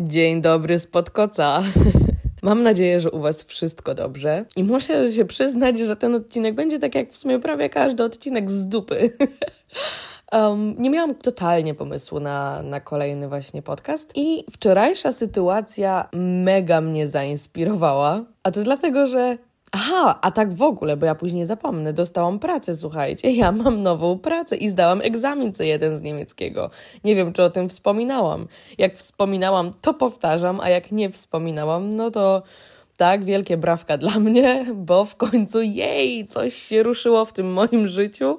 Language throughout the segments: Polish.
Dzień dobry spod koca. Mam nadzieję, że u Was wszystko dobrze. I muszę się przyznać, że ten odcinek będzie tak jak w sumie prawie każdy odcinek z dupy. Um, nie miałam totalnie pomysłu na, na kolejny właśnie podcast i wczorajsza sytuacja mega mnie zainspirowała. A to dlatego, że Aha, a tak w ogóle, bo ja później zapomnę, dostałam pracę, słuchajcie, ja mam nową pracę i zdałam egzamin C1 z niemieckiego. Nie wiem, czy o tym wspominałam. Jak wspominałam, to powtarzam, a jak nie wspominałam, no to tak, wielkie brawka dla mnie, bo w końcu jej, coś się ruszyło w tym moim życiu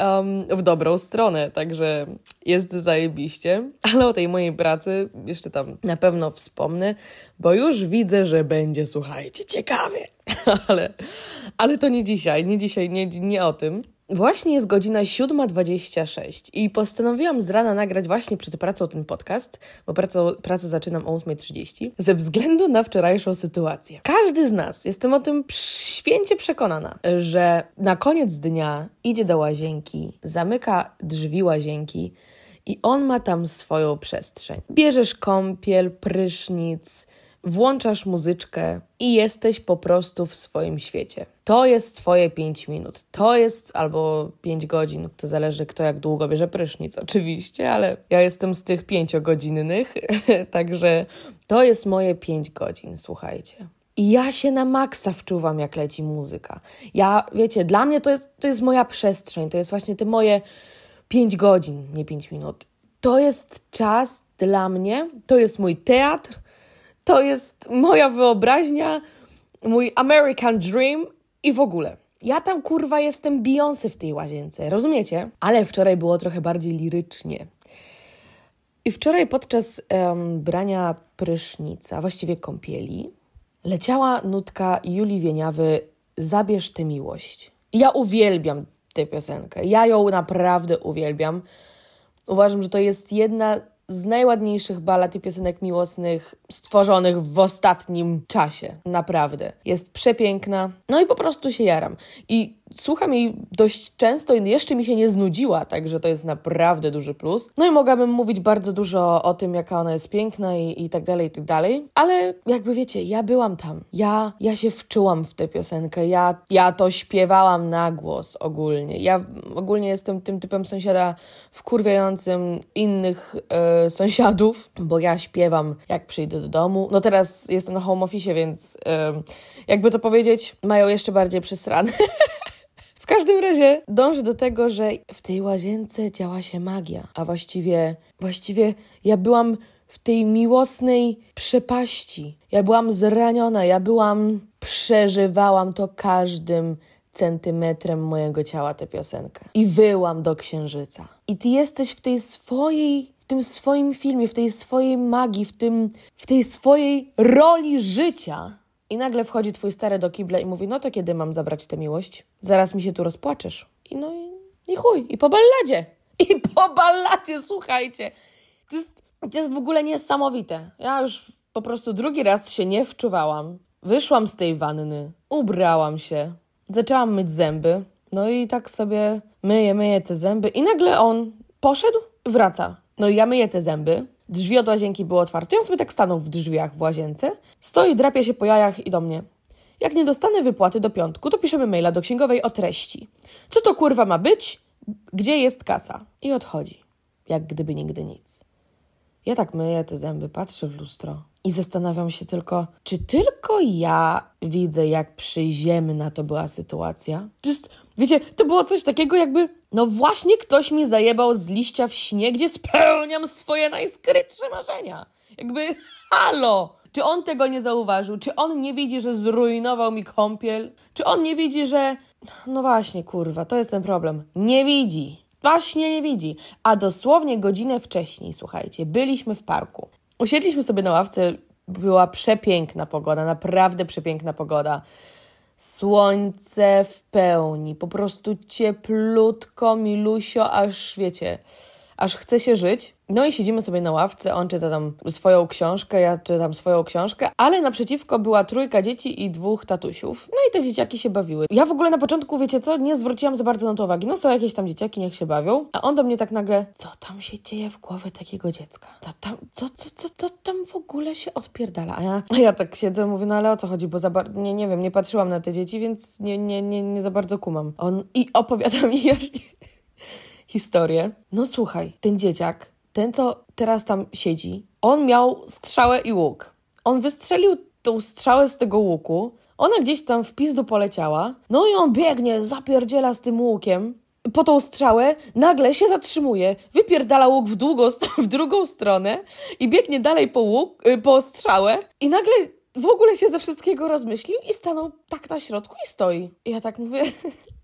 um, w dobrą stronę, także jest zajebiście. Ale o tej mojej pracy jeszcze tam na pewno wspomnę, bo już widzę, że będzie, słuchajcie, ciekawie. ale, ale to nie dzisiaj, nie dzisiaj, nie, nie o tym. Właśnie jest godzina 7.26 i postanowiłam z rana nagrać właśnie przed pracą ten podcast, bo pracę, pracę zaczynam o 8.30, ze względu na wczorajszą sytuację. Każdy z nas, jestem o tym święcie przekonana, że na koniec dnia idzie do łazienki, zamyka drzwi łazienki i on ma tam swoją przestrzeń. Bierzesz kąpiel, prysznic, włączasz muzyczkę i jesteś po prostu w swoim świecie. To jest Twoje 5 minut. To jest albo 5 godzin. To zależy, kto jak długo bierze prysznic, oczywiście, ale ja jestem z tych 5-godzinnych, także to jest moje 5 godzin, słuchajcie. I ja się na maksa wczuwam, jak leci muzyka. Ja, wiecie, dla mnie to jest, to jest moja przestrzeń, to jest właśnie te moje 5 godzin, nie 5 minut. To jest czas dla mnie, to jest mój teatr, to jest moja wyobraźnia, mój American Dream i w ogóle. Ja tam kurwa jestem Beyoncé w tej łazience, rozumiecie? Ale wczoraj było trochę bardziej lirycznie. I wczoraj podczas um, brania prysznica, właściwie kąpieli, leciała nutka Julii Wieniawy Zabierz tę miłość. Ja uwielbiam tę piosenkę. Ja ją naprawdę uwielbiam. Uważam, że to jest jedna z najładniejszych balad i piosenek miłosnych stworzonych w ostatnim czasie. Naprawdę. Jest przepiękna. No i po prostu się jaram. I słucham jej dość często i jeszcze mi się nie znudziła, także to jest naprawdę duży plus. No i mogłabym mówić bardzo dużo o tym, jaka ona jest piękna i, i tak dalej, i tak dalej, ale jakby wiecie, ja byłam tam. Ja, ja się wczułam w tę piosenkę, ja, ja to śpiewałam na głos ogólnie. Ja ogólnie jestem tym typem sąsiada wkurwiającym innych e, sąsiadów, bo ja śpiewam jak przyjdę do domu. No teraz jestem na home office, więc e, jakby to powiedzieć, mają jeszcze bardziej przesrane. Każdym razie dążę do tego, że w tej łazience działa się magia, a właściwie, właściwie ja byłam w tej miłosnej przepaści. Ja byłam zraniona, ja byłam, przeżywałam to każdym centymetrem mojego ciała tę piosenkę. I wyłam do księżyca. I ty jesteś w tej swojej, w tym swoim filmie, w tej swojej magii, w tym, w tej swojej roli życia. I nagle wchodzi twój stary do kibla i mówi, no to kiedy mam zabrać tę miłość? Zaraz mi się tu rozpłaczesz. I no i, i chuj, i po balladzie. I po balladzie, słuchajcie. To jest, to jest w ogóle niesamowite. Ja już po prostu drugi raz się nie wczuwałam. Wyszłam z tej wanny, ubrałam się, zaczęłam myć zęby. No i tak sobie myję, myję te zęby i nagle on poszedł, wraca. No i ja myję te zęby, Drzwi od łazienki były otwarte. On sobie tak stanął w drzwiach w łazience. Stoi, drapie się po jajach i do mnie. Jak nie dostanę wypłaty do piątku, to piszemy maila do księgowej o treści. Co to kurwa ma być? Gdzie jest kasa? I odchodzi. Jak gdyby nigdy nic. Ja tak myję te zęby, patrzę w lustro i zastanawiam się tylko, czy tylko ja widzę, jak przyziemna to była sytuacja? To jest, wiecie, to było coś takiego, jakby, no właśnie ktoś mi zajebał z liścia w śnie, gdzie spełniam swoje najskrytsze marzenia. Jakby, halo! Czy on tego nie zauważył? Czy on nie widzi, że zrujnował mi kąpiel? Czy on nie widzi, że. No właśnie, kurwa, to jest ten problem. Nie widzi. Właśnie nie widzi. A dosłownie godzinę wcześniej, słuchajcie, byliśmy w parku. Usiedliśmy sobie na ławce, była przepiękna pogoda, naprawdę przepiękna pogoda. Słońce w pełni, po prostu cieplutko, milusio, aż wiecie, aż chce się żyć. No i siedzimy sobie na ławce, on czyta tam swoją książkę, ja czytam swoją książkę, ale naprzeciwko była trójka dzieci i dwóch tatusiów. No i te dzieciaki się bawiły. Ja w ogóle na początku, wiecie co, nie zwróciłam za bardzo na to uwagi. No są jakieś tam dzieciaki, niech się bawią. A on do mnie tak nagle, co tam się dzieje w głowie takiego dziecka? To tam, co, co, co, co tam w ogóle się odpierdala? A ja, a ja tak siedzę, mówię, no ale o co chodzi, bo za bardzo, nie, nie wiem, nie patrzyłam na te dzieci, więc nie, nie, nie, nie za bardzo kumam. On i opowiada mi jaśnie historię. No słuchaj, ten dzieciak, ten co teraz tam siedzi, on miał strzałę i łuk. On wystrzelił tą strzałę z tego łuku, ona gdzieś tam w pizdu poleciała, no i on biegnie, zapierdziela z tym łukiem, po tą strzałę, nagle się zatrzymuje, wypierdala łuk w, długo, w drugą stronę i biegnie dalej po łuk, y, po strzałę i nagle w ogóle się ze wszystkiego rozmyślił i stanął tak na środku i stoi. I ja tak mówię,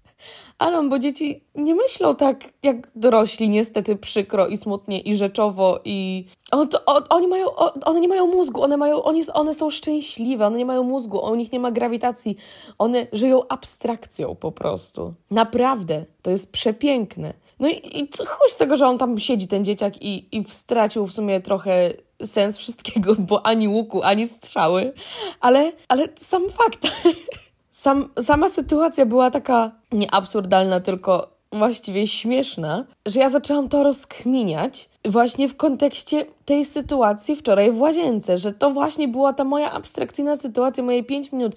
Alon, bo dzieci nie myślą tak jak dorośli, niestety przykro i smutnie i rzeczowo i on, to, on, oni mają, one nie mają mózgu, one, mają, oni, one są szczęśliwe, one nie mają mózgu, u nich nie ma grawitacji, one żyją abstrakcją po prostu. Naprawdę, to jest przepiękne. No i, i chuj z tego, że on tam siedzi, ten dzieciak i, i stracił w sumie trochę sens wszystkiego, bo ani łuku, ani strzały, ale, ale sam fakt Sam, sama sytuacja była taka nie absurdalna, tylko właściwie śmieszna, że ja zaczęłam to rozkminiać właśnie w kontekście tej sytuacji wczoraj w łazience, że to właśnie była ta moja abstrakcyjna sytuacja, moje 5 minut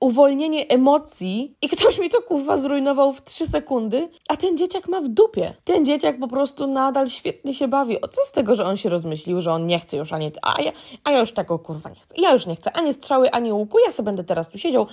uwolnienie emocji i ktoś mi to kurwa zrujnował w 3 sekundy, a ten dzieciak ma w dupie. Ten dzieciak po prostu nadal świetnie się bawi. O co z tego, że on się rozmyślił, że on nie chce już ani... A ja, a ja już tego kurwa nie chcę. Ja już nie chcę ani strzały, ani łuku. Ja sobie będę teraz tu siedział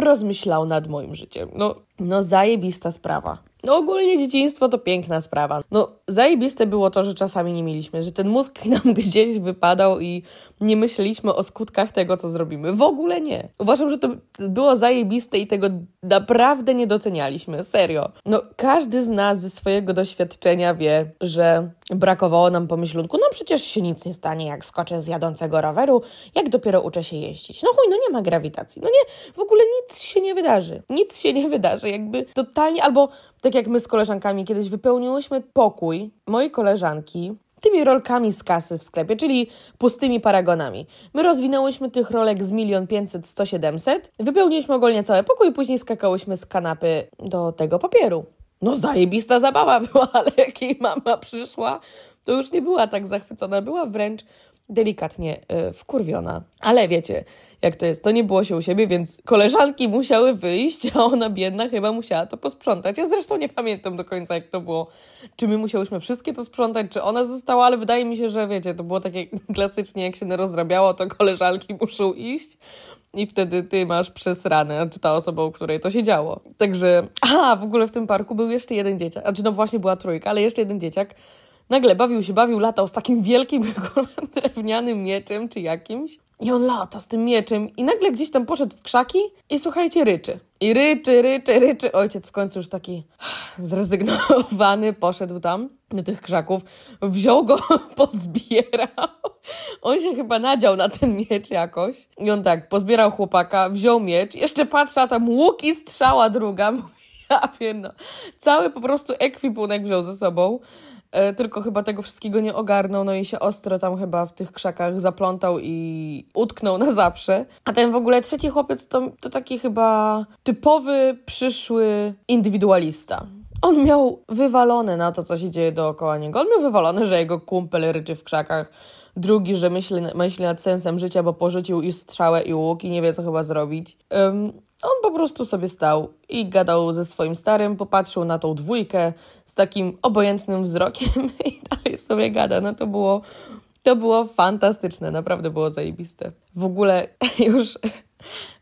rozmyślał nad moim życiem. No, no zajebista sprawa. No ogólnie dzieciństwo to piękna sprawa. No zajebiste było to, że czasami nie mieliśmy, że ten mózg nam gdzieś wypadał i nie myśleliśmy o skutkach tego, co zrobimy. W ogóle nie. Uważam, że to było zajebiste i tego naprawdę nie docenialiśmy. Serio. No każdy z nas ze swojego doświadczenia wie, że brakowało nam pomyślunku, no przecież się nic nie stanie, jak skoczę z jadącego roweru, jak dopiero uczę się jeździć. No chuj, no nie ma grawitacji. No nie, w ogóle nic się nie wydarzy. Nic się nie wydarzy. Jakby totalnie, albo tak jak my z koleżankami kiedyś wypełniłyśmy pokój mojej koleżanki tymi rolkami z kasy w sklepie, czyli pustymi paragonami. My rozwinęłyśmy tych rolek z milion pięćset, sto siedemset, wypełniliśmy ogólnie cały pokój, później skakałyśmy z kanapy do tego papieru. No zajebista zabawa była, ale jak jej mama przyszła, to już nie była tak zachwycona, była wręcz delikatnie y, wkurwiona. Ale wiecie, jak to jest, to nie było się u siebie, więc koleżanki musiały wyjść, a ona biedna chyba musiała to posprzątać. Ja zresztą nie pamiętam do końca, jak to było. Czy my musiałyśmy wszystkie to sprzątać, czy ona została, ale wydaje mi się, że wiecie, to było takie klasycznie, jak się rozrabiało, to koleżanki muszą iść i wtedy ty masz przesrane, czy ta osoba, u której to się działo. Także, a w ogóle w tym parku był jeszcze jeden dzieciak, znaczy no właśnie była trójka, ale jeszcze jeden dzieciak, Nagle bawił się, bawił, latał z takim wielkim drewnianym mieczem czy jakimś. I on lata z tym mieczem i nagle gdzieś tam poszedł w krzaki i słuchajcie, ryczy. I ryczy, ryczy, ryczy. Ojciec w końcu już taki zrezygnowany poszedł tam do tych krzaków, wziął go, pozbierał. On się chyba nadział na ten miecz jakoś. I on tak, pozbierał chłopaka, wziął miecz, jeszcze patrzy, a tam łuk i strzała druga. Ja wiem, no. Cały po prostu ekwipunek wziął ze sobą. E, tylko chyba tego wszystkiego nie ogarnął, no i się ostro tam chyba w tych krzakach zaplątał i utknął na zawsze. A ten w ogóle trzeci chłopiec to, to taki chyba typowy, przyszły indywidualista. On miał wywalone na to, co się dzieje dookoła niego. On miał wywalone, że jego kumpel ryczy w krzakach, drugi, że myśli, myśli nad sensem życia, bo porzucił i strzałę i łuk i nie wie, co chyba zrobić. Um, on po prostu sobie stał i gadał ze swoim starym, popatrzył na tą dwójkę z takim obojętnym wzrokiem i dalej sobie gada. No to było, to było fantastyczne, naprawdę było zajebiste. W ogóle już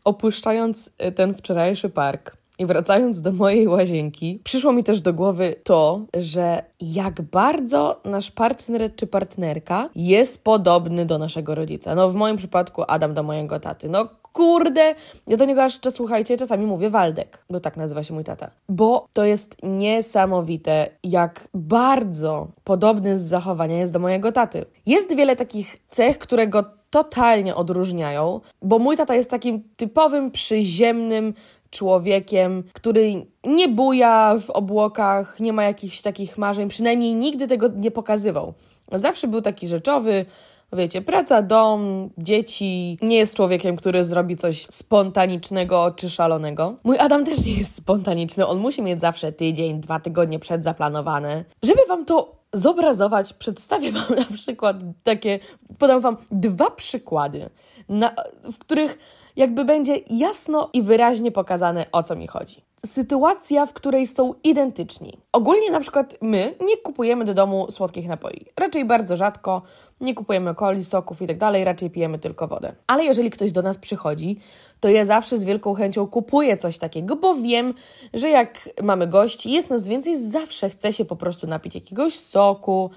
opuszczając ten wczorajszy park, i wracając do mojej łazienki, przyszło mi też do głowy to, że jak bardzo nasz partner czy partnerka jest podobny do naszego rodzica. No w moim przypadku Adam do mojego taty. No kurde, ja do niego aż, słuchajcie, czasami mówię Waldek, bo tak nazywa się mój tata. Bo to jest niesamowite, jak bardzo podobny z zachowania jest do mojego taty. Jest wiele takich cech, które go totalnie odróżniają, bo mój tata jest takim typowym, przyziemnym, człowiekiem, który nie buja w obłokach, nie ma jakichś takich marzeń, przynajmniej nigdy tego nie pokazywał. Zawsze był taki rzeczowy, Wiecie, praca, dom, dzieci. Nie jest człowiekiem, który zrobi coś spontanicznego czy szalonego. Mój Adam też nie jest spontaniczny. On musi mieć zawsze tydzień, dwa tygodnie przed zaplanowane. Żeby wam to zobrazować, przedstawię wam na przykład takie, podam wam dwa przykłady, na, w których jakby będzie jasno i wyraźnie pokazane, o co mi chodzi sytuacja, w której są identyczni. Ogólnie na przykład my nie kupujemy do domu słodkich napoi. Raczej bardzo rzadko, nie kupujemy coli, soków i tak dalej, raczej pijemy tylko wodę. Ale jeżeli ktoś do nas przychodzi, to ja zawsze z wielką chęcią kupuję coś takiego, bo wiem, że jak mamy gości, jest nas więcej, zawsze chce się po prostu napić jakiegoś soku,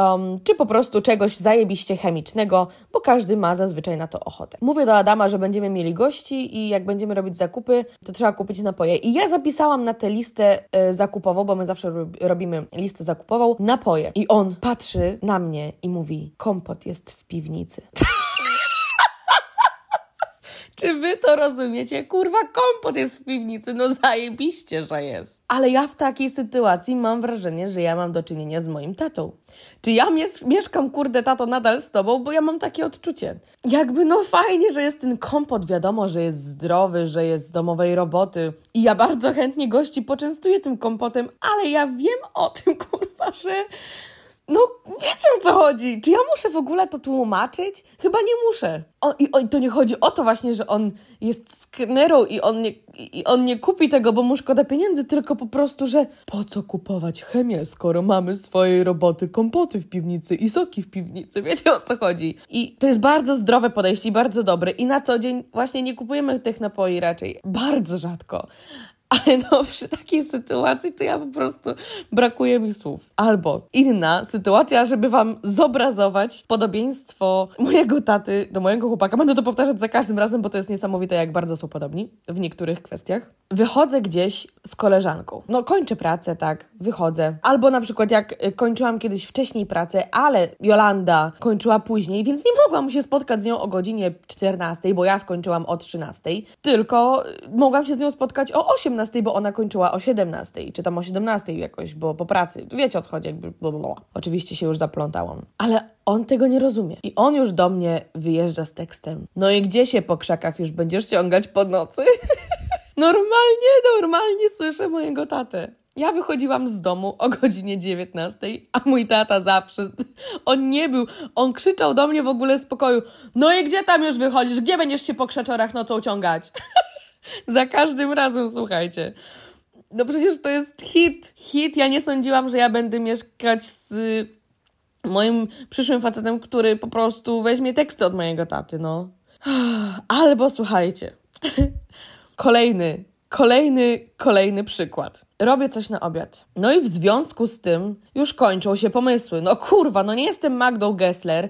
um, czy po prostu czegoś zajebiście chemicznego, bo każdy ma zazwyczaj na to ochotę. Mówię do Adama, że będziemy mieli gości i jak będziemy robić zakupy, to trzeba kupić napoje. I ja zapisałam na tę listę y, zakupową, bo my zawsze robimy listę zakupową, napoje. I on patrzy na mnie i mówi: Kompot jest w piwnicy. Czy wy to rozumiecie? Kurwa, kompot jest w piwnicy, no zajebiście, że jest. Ale ja w takiej sytuacji mam wrażenie, że ja mam do czynienia z moim tatą. Czy ja mies mieszkam, kurde, tato, nadal z tobą, bo ja mam takie odczucie. Jakby, no fajnie, że jest ten kompot, wiadomo, że jest zdrowy, że jest z domowej roboty i ja bardzo chętnie gości poczęstuję tym kompotem, ale ja wiem o tym, kurwa, że no, wiecie o co chodzi. Czy ja muszę w ogóle to tłumaczyć? Chyba nie muszę. O, I o, to nie chodzi o to właśnie, że on jest sknerą i on, nie, i on nie kupi tego, bo mu szkoda pieniędzy, tylko po prostu, że po co kupować chemię, skoro mamy swojej roboty kompoty w piwnicy i soki w piwnicy. Wiecie o co chodzi. I to jest bardzo zdrowe podejście i bardzo dobre. I na co dzień właśnie nie kupujemy tych napoi raczej. Bardzo rzadko. Ale no, przy takiej sytuacji to ja po prostu brakuje mi słów. Albo inna sytuacja, żeby wam zobrazować podobieństwo mojego taty do mojego chłopaka. Będę to powtarzać za każdym razem, bo to jest niesamowite, jak bardzo są podobni w niektórych kwestiach. Wychodzę gdzieś z koleżanką. No, kończę pracę, tak, wychodzę. Albo na przykład jak y, kończyłam kiedyś wcześniej pracę, ale Jolanda kończyła później, więc nie mogłam się spotkać z nią o godzinie 14, bo ja skończyłam o 13, tylko y, mogłam się z nią spotkać o 18 18, bo ona kończyła o 17, czy tam o 17 jakoś, bo po pracy. Wiecie o co chodzi, jakby blablabla. Oczywiście się już zaplątałam. Ale on tego nie rozumie. I on już do mnie wyjeżdża z tekstem. No i gdzie się po krzakach już będziesz ciągać po nocy? normalnie, normalnie słyszę mojego tatę. Ja wychodziłam z domu o godzinie 19, a mój tata zawsze, on nie był, on krzyczał do mnie w ogóle z pokoju, no i gdzie tam już wychodzisz, gdzie będziesz się po krzaczorach nocą ciągać? Za każdym razem, słuchajcie. No przecież to jest hit. Hit. Ja nie sądziłam, że ja będę mieszkać z moim przyszłym facetem, który po prostu weźmie teksty od mojego taty, no. Albo słuchajcie. Kolejny, kolejny, kolejny przykład. Robię coś na obiad. No i w związku z tym już kończą się pomysły. No kurwa, no nie jestem Magdą Gessler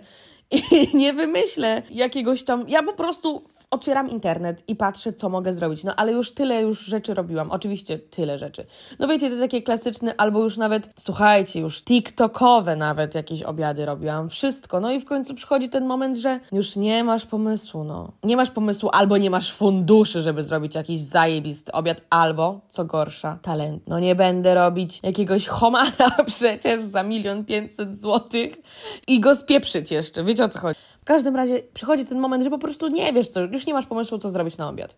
i nie wymyślę jakiegoś tam. Ja po prostu otwieram internet i patrzę, co mogę zrobić. No ale już tyle już rzeczy robiłam. Oczywiście tyle rzeczy. No wiecie, te takie klasyczne, albo już nawet, słuchajcie, już TikTokowe nawet jakieś obiady robiłam. Wszystko. No i w końcu przychodzi ten moment, że już nie masz pomysłu, no. Nie masz pomysłu, albo nie masz funduszy, żeby zrobić jakiś zajebisty obiad, albo, co gorsza, talent. No nie będę robić jakiegoś homara przecież za milion pięćset złotych i go spieprzyć jeszcze. Wiecie o co chodzi? W każdym razie przychodzi ten moment, że po prostu nie wiesz co, już nie masz pomysłu, co zrobić na obiad.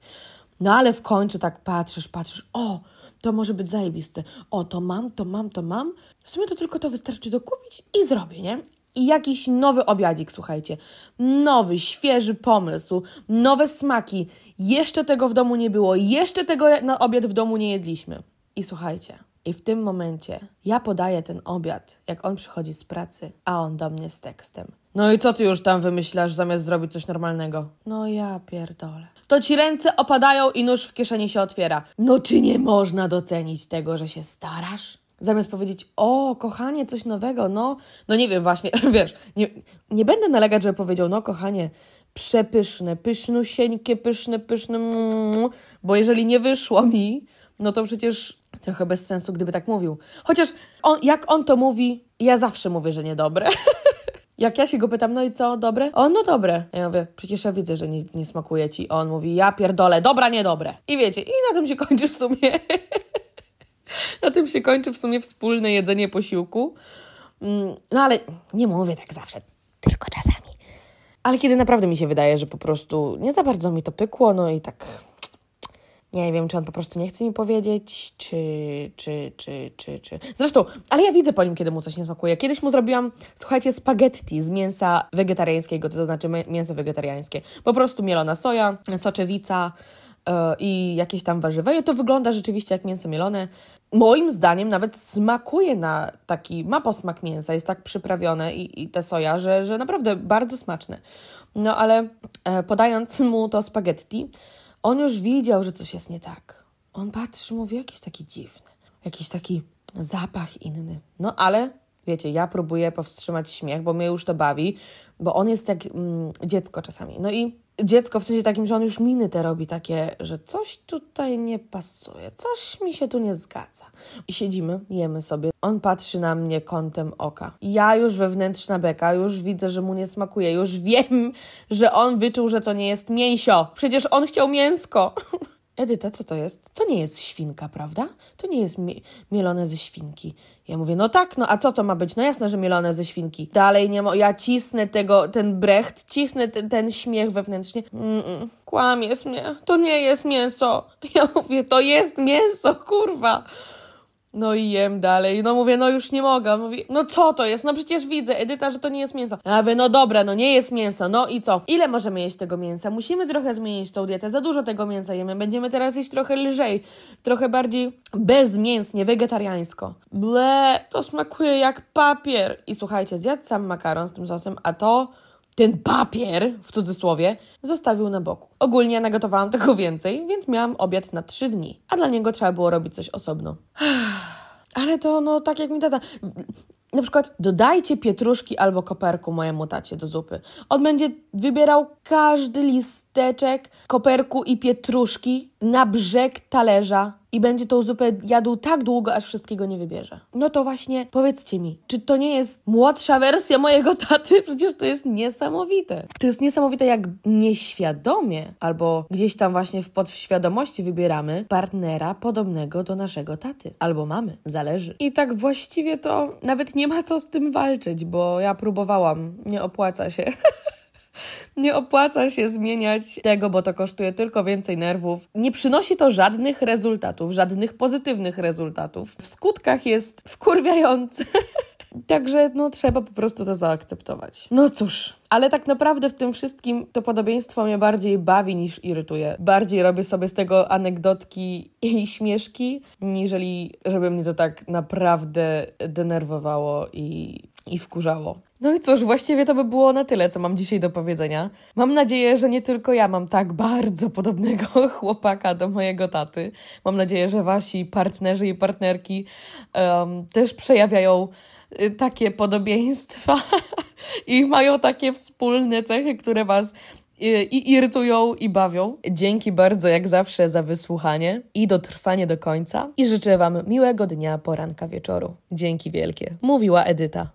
No ale w końcu tak patrzysz, patrzysz, o, to może być zajebiste. O, to mam, to mam, to mam. W sumie to tylko to wystarczy dokupić i zrobię, nie? I jakiś nowy obiadzik, słuchajcie. Nowy, świeży pomysł, nowe smaki. Jeszcze tego w domu nie było, jeszcze tego na obiad w domu nie jedliśmy. I słuchajcie, i w tym momencie ja podaję ten obiad, jak on przychodzi z pracy, a on do mnie z tekstem. No i co ty już tam wymyślasz, zamiast zrobić coś normalnego? No ja pierdolę. To ci ręce opadają i nóż w kieszeni się otwiera. No czy nie można docenić tego, że się starasz? Zamiast powiedzieć, o, kochanie, coś nowego, no, no nie wiem, właśnie, wiesz, nie, nie będę nalegać, żeby powiedział, no, kochanie, przepyszne, pysznusieńkie, pyszne, pyszne, mm, bo jeżeli nie wyszło mi, no to przecież trochę bez sensu, gdyby tak mówił. Chociaż on, jak on to mówi, ja zawsze mówię, że niedobre. Jak ja się go pytam, no i co, dobre? O, no dobre. Ja mówię, przecież ja widzę, że nie, nie smakuje ci. On mówi, ja pierdolę, dobra, niedobre. I wiecie, i na tym się kończy w sumie... na tym się kończy w sumie wspólne jedzenie posiłku. Mm, no ale nie mówię tak zawsze, tylko czasami. Ale kiedy naprawdę mi się wydaje, że po prostu nie za bardzo mi to pykło, no i tak nie wiem, czy on po prostu nie chce mi powiedzieć, czy, czy, czy, czy, czy. Zresztą, ale ja widzę po nim, kiedy mu coś nie smakuje. Kiedyś mu zrobiłam, słuchajcie, spaghetti z mięsa wegetariańskiego, to znaczy mięso wegetariańskie. Po prostu mielona soja, soczewica, yy, i jakieś tam warzywa. I to wygląda rzeczywiście jak mięso mielone. Moim zdaniem nawet smakuje na taki, ma posmak mięsa, jest tak przyprawione i, i te soja, że, że naprawdę bardzo smaczne. No ale e, podając mu to spaghetti, on już widział, że coś jest nie tak. On patrzy, mówi, jakiś taki dziwny, jakiś taki zapach inny. No ale wiecie, ja próbuję powstrzymać śmiech, bo mnie już to bawi, bo on jest jak mm, dziecko czasami. No i dziecko w sensie takim, że on już miny te robi takie, że coś tutaj nie pasuje, coś mi się tu nie zgadza. I siedzimy, jemy sobie. On patrzy na mnie kątem oka. Ja już wewnętrzna beka, już widzę, że mu nie smakuje, już wiem, że on wyczuł, że to nie jest mięsio. Przecież on chciał mięsko. Edyta, co to jest? To nie jest świnka, prawda? To nie jest mi mielone ze świnki. Ja mówię, no tak, no a co to ma być? No jasne, że mielone ze świnki. Dalej nie ma, ja cisnę tego, ten brecht, cisnę ten, ten śmiech wewnętrznie. Mm -mm, kłamiesz mnie, to nie jest mięso. Ja mówię, to jest mięso, kurwa. No i jem dalej. No mówię, no już nie mogę. Mówi, no co to jest? No przecież widzę, Edyta, że to nie jest mięso. Ja mówię, no dobra, no nie jest mięso. No i co? Ile możemy jeść tego mięsa? Musimy trochę zmienić tą dietę. Za dużo tego mięsa jemy. Będziemy teraz jeść trochę lżej. Trochę bardziej bezmięsnie, wegetariańsko. Ble, to smakuje jak papier. I słuchajcie, zjadł sam makaron z tym sosem, a to ten papier, w cudzysłowie, zostawił na boku. Ogólnie nagotowałam tego więcej, więc miałam obiad na trzy dni, a dla niego trzeba było robić coś osobno. Ale to, no, tak jak mi tata... Na przykład dodajcie pietruszki albo koperku mojemu tacie do zupy. On będzie wybierał każdy listeczek koperku i pietruszki na brzeg talerza i będzie tą zupę jadł tak długo, aż wszystkiego nie wybierze. No to właśnie powiedzcie mi, czy to nie jest młodsza wersja mojego taty? Przecież to jest niesamowite. To jest niesamowite, jak nieświadomie albo gdzieś tam właśnie w podświadomości wybieramy partnera podobnego do naszego taty albo mamy, zależy. I tak właściwie to nawet nie ma co z tym walczyć, bo ja próbowałam, nie opłaca się. Nie opłaca się zmieniać tego, bo to kosztuje tylko więcej nerwów. Nie przynosi to żadnych rezultatów, żadnych pozytywnych rezultatów. W skutkach jest wkurwiające. Także no trzeba po prostu to zaakceptować. No cóż, ale tak naprawdę w tym wszystkim to podobieństwo mnie bardziej bawi niż irytuje. Bardziej robię sobie z tego anegdotki i śmieszki, niżeli żeby mnie to tak naprawdę denerwowało i, i wkurzało. No i cóż, właściwie to by było na tyle, co mam dzisiaj do powiedzenia. Mam nadzieję, że nie tylko ja mam tak bardzo podobnego chłopaka do mojego taty. Mam nadzieję, że wasi partnerzy i partnerki um, też przejawiają y, takie podobieństwa i mają takie wspólne cechy, które was y, i irytują i bawią. Dzięki bardzo jak zawsze za wysłuchanie i dotrwanie do końca i życzę wam miłego dnia, poranka, wieczoru. Dzięki wielkie. Mówiła Edyta.